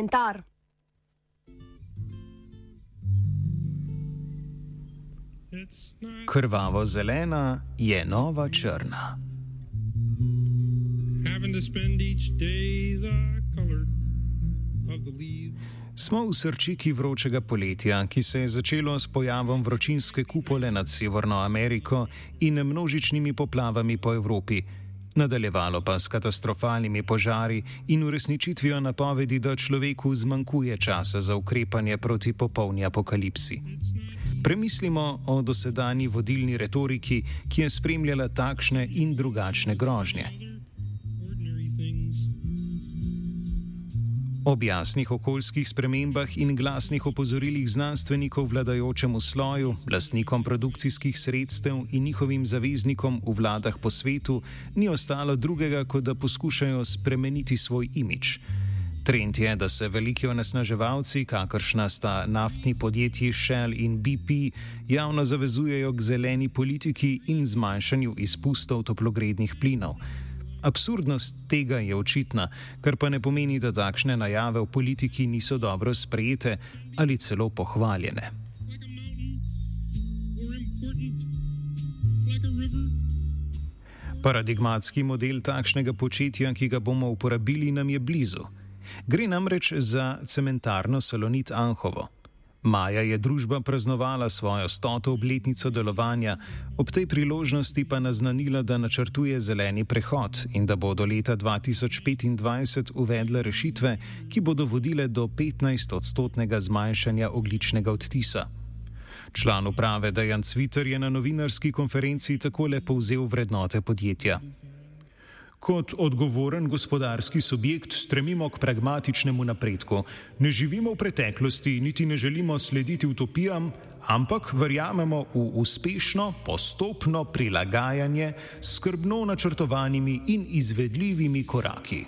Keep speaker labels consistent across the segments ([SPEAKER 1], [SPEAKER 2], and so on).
[SPEAKER 1] komentar.
[SPEAKER 2] Krvavo zelena je nova črna. Smo v srčiki vročega poletja, ki se je začelo s pojavom vročinske kupole nad Severno Ameriko in množičnimi poplavami po Evropi, nadaljevalo pa s katastrofalnimi požari in uresničitvijo napovedi, da človeku zmanjkuje časa za ukrepanje proti popolni apokalipsi. Premislimo o dosedanji vodilni retoriki, ki je spremljala takšne in drugačne grožnje. Ob jasnih okoljskih spremembah in glasnih opozorilih znanstvenikov vladajočemu sloju, lastnikom produkcijskih sredstev in njihovim zaveznikom v vladah po svetu, ni ostalo drugega, kot da poskušajo spremeniti svoj imič. Trend je, da se veliki onesnaževalci, kakršna sta naftni podjetji Shell in BP, javno zavezujejo k zeleni politiki in zmanjšanju izpustov toplogrednih plinov. Absurdnost tega je očitna, kar pa ne pomeni, da takšne najave v politiki niso dobro sprejete ali celo pohvaljene. Paradigmatski model takšnega početja, ki ga bomo uporabili, nam je blizu. Gre namreč za cementarno Salonit Anhovo. Maja je družba praznovala svojo stoto obletnico delovanja, ob tej priložnosti pa naznanila, da načrtuje zeleni prehod in da bo do leta 2025 uvedla rešitve, ki bodo vodile do 15-odstotnega zmanjšanja ogličnega odtisa. Član uprave Dejan Cviter je na novinarski konferenci takole povzel vrednote podjetja.
[SPEAKER 3] Kot odgovoren gospodarski subjekt stremimo k pragmatičnemu napredku. Ne živimo v preteklosti, niti ne želimo slediti utopijam, ampak verjamemo v uspešno, postopno prilagajanje s skrbno načrtovanimi in izvedljivimi koraki.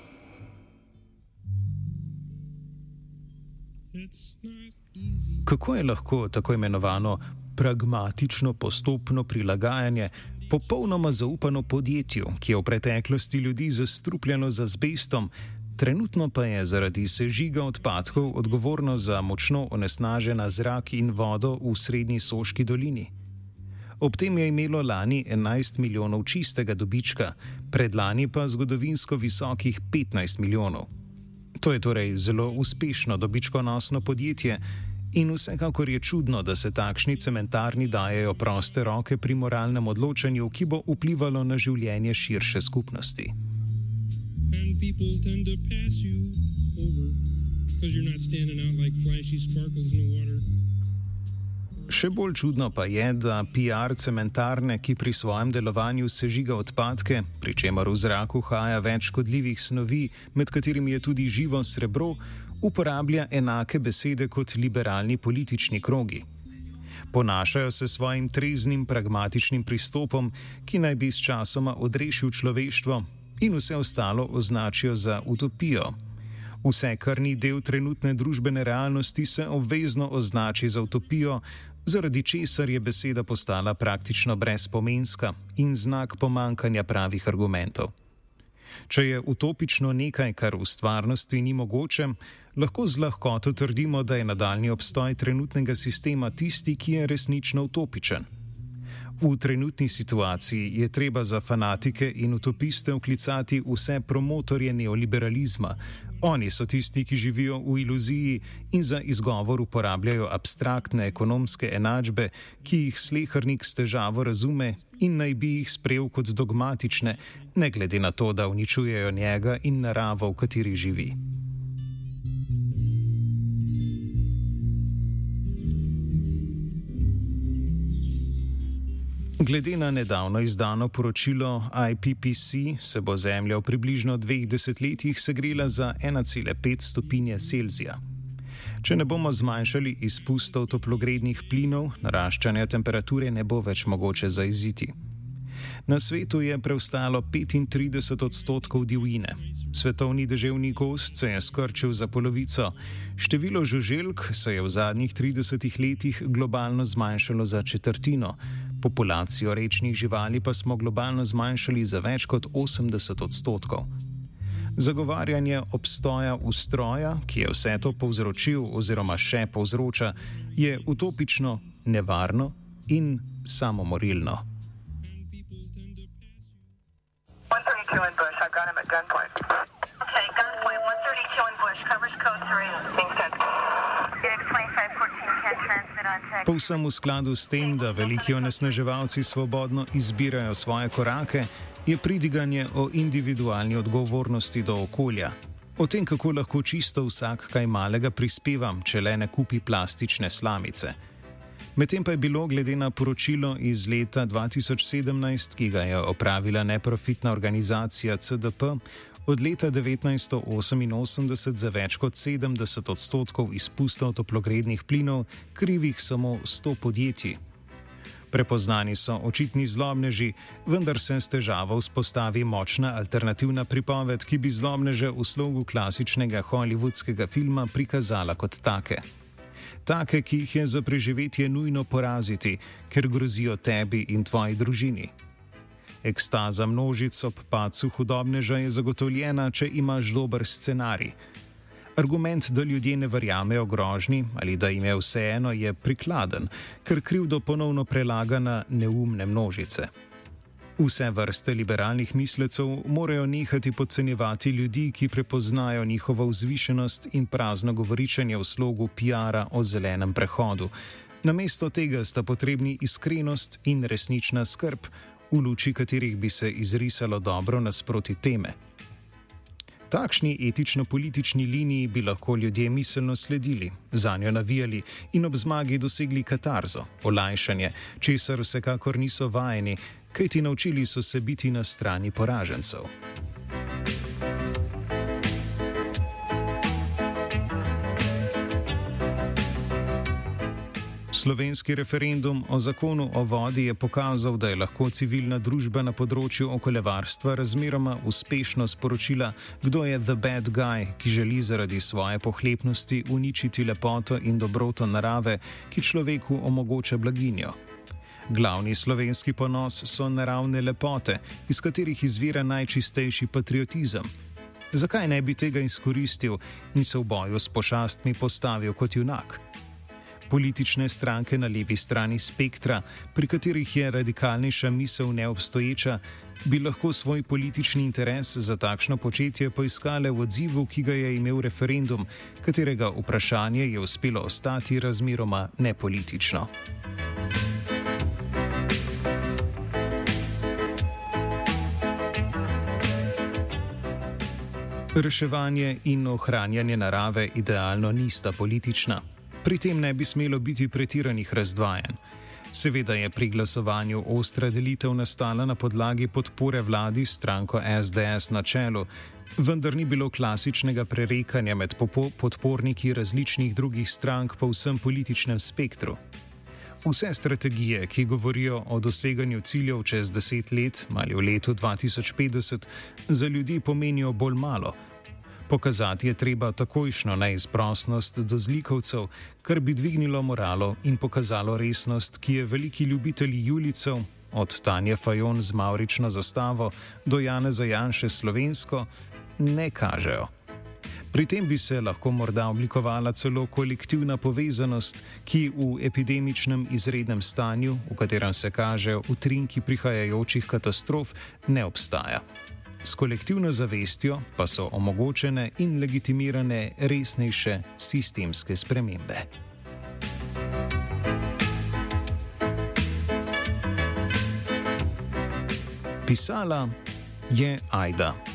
[SPEAKER 2] Kako je lahko tako imenovano pragmatično postopno prilagajanje popolnoma zaupano podjetju, ki je v preteklosti ljudi zastrupljeno z azbestom, trenutno pa je zaradi sežiga odpadkov odgovorno za močno onesnažena zrak in vodo v srednji Soški dolini. Ob tem je imelo lani 11 milijonov čistega dobička, predlani pa zgodovinsko visokih 15 milijonov. To je torej zelo uspešno dobičkonosno podjetje, In vsekakor je čudno, da se takšni cementarni dajo proste roke pri moralnem odločanju, ki bo vplivalo na življenje širše skupnosti. Še bolj čudno pa je, da PR cementarne, ki pri svojem delovanju sežiga odpadke, pri čemer v zraku haja več škodljivih snovi, med katerimi je tudi živo srebro, uporablja enake besede kot liberalni politični krogi. Ponašajo se svojim treznim, pragmatičnim pristopom, ki naj bi s časoma odrešil človeštvo, in vse ostalo označijo za utopijo. Vse, kar ni del trenutne družbene realnosti, se obvezno označi za utopijo, zaradi česar je beseda postala praktično brezpomenska in znak pomankanja pravih argumentov. Če je utopično nekaj, kar v stvarnosti ni mogoče, lahko z lahkoto trdimo, da je nadaljni obstoj trenutnega sistema tisti, ki je resnično utopičen. V trenutni situaciji je treba za fanatike in utopiste vklicati vse promotorje neoliberalizma. Oni so tisti, ki živijo v iluziji in za izgovor uporabljajo abstraktne ekonomske enačbe, ki jih slehrnik s težavo razume in naj bi jih sprejel kot dogmatične, ne glede na to, da uničujejo njega in naravo, v kateri živi. Glede na nedavno izdano poročilo IPPC se bo Zemlja v približno dveh desetletjih segrela za 1,5 stopinje Celzija. Če ne bomo zmanjšali izpustov toplogrednih plinov, naraščanja temperature ne bo več mogoče zaiziti. Na svetu je preostalo 35 odstotkov divjine. Svetovni deževni gost se je skrčil za polovico, število žuželk se je v zadnjih 30 letih globalno zmanjšalo za četrtino, populacijo rečnih živali pa smo globalno zmanjšali za več kot 80 odstotkov. Zagovarjanje obstoja ustroja, ki je vse to povzročil oziroma še povzroča, je utopično, nevarno in samomorilno. Okay, Povsem v skladu s tem, da veliki onesnaževalci svobodno izbirajo svoje korake, je pridiganje o individualni odgovornosti do okolja. O tem, kako lahko čisto vsak kaj malega prispeva, če le ne kupi plastične slamice. Medtem pa je bilo glede na poročilo iz leta 2017, ki ga je opravila neprofitna organizacija CDP, od leta 1988 za več kot 70 odstotkov izpustov toplogrednih plinov krivih samo 100 podjetij. Prepoznani so očitni zlobneži, vendar se s težavo vzpostavi močna alternativna pripoved, ki bi zlobneže v slogu klasičnega hollywoodskega filma prikazala kot take. Take, ki jih je za preživetje nujno poraziti, ker grozijo tebi in tvoji družini. Ekstaza množic ob pacu hudobneža je zagotovljena, če imaš dober scenarij. Argument, da ljudje ne verjamejo grožnji ali da jim je vseeno, je prikladen, ker krivdo ponovno prelaga na neumne množice. Vse vrste liberalnih mislecev morajo nehati podcenjevati ljudi, ki prepoznajo njihovo vzvišenost in prazno govoričenje v slogu PR-a o zelenem prehodu. Namesto tega sta potrebni iskrenost in resnična skrb, v luči katerih bi se izrisalo dobro nasproti teme. Takšni etično-politični liniji bi lahko ljudje miselno sledili, za njo navijali in ob zmagi dosegli katarzo, olajšanje, česar vsekakor niso vajeni, kajti naučili so se biti na strani poražencev. Slovenski referendum o zakonu o vodi je pokazal, da je lahko civilna družba na področju okoljevarstva razmeroma uspešno sporočila, kdo je the bad guy, ki želi zaradi svoje pohlepnosti uničiti lepoto in dobroto narave, ki človeku omogoča blaginjo. Glavni slovenski ponos so naravne lepote, iz katerih izvira najčistejši patriotizem. Zakaj ne bi tega izkoristil in se v boju s pošastmi postavil kot junak? Politične stranke na levi strani spektra, pri katerih je radikalnejša misel neobstoječa, bi lahko svoj politični interes za takšno početje poiskale v odzivu, ki ga je imel referendum, katerega vprašanje je uspelo ostati razmeroma nepolitično. Reševanje in ohranjanje narave idealno nista politična. Pri tem ne bi smelo biti pretiranih razdvajanj. Seveda je pri glasovanju ostra delitev nastala na podlagi podpore vladi stranko SDS na čelu, vendar ni bilo klasičnega prerekanja med podporniki različnih drugih strank po vsem političnem spektru. Vse strategije, ki govorijo o doseganju ciljev čez deset let ali v letu 2050, za ljudi pomenijo bolj malo. Pokazati je treba takojšno neizprostnost do zlikovcev, kar bi dvignilo moralo in pokazalo resnost, ki je veliki ljubitelji Julicev, od Tanja Fajon z Maurično zastavo do Jana Zajanše slovensko, ne kažejo. Pri tem bi se lahko morda oblikovala celo kolektivna povezanost, ki v epidemičnem izrednem stanju, v katerem se kažejo utrinki prihajajočih katastrof, ne obstaja. S kolektivno zavestjo pa so omogočene in legitimirane resnejše sistemske spremembe. Pisala je Aida.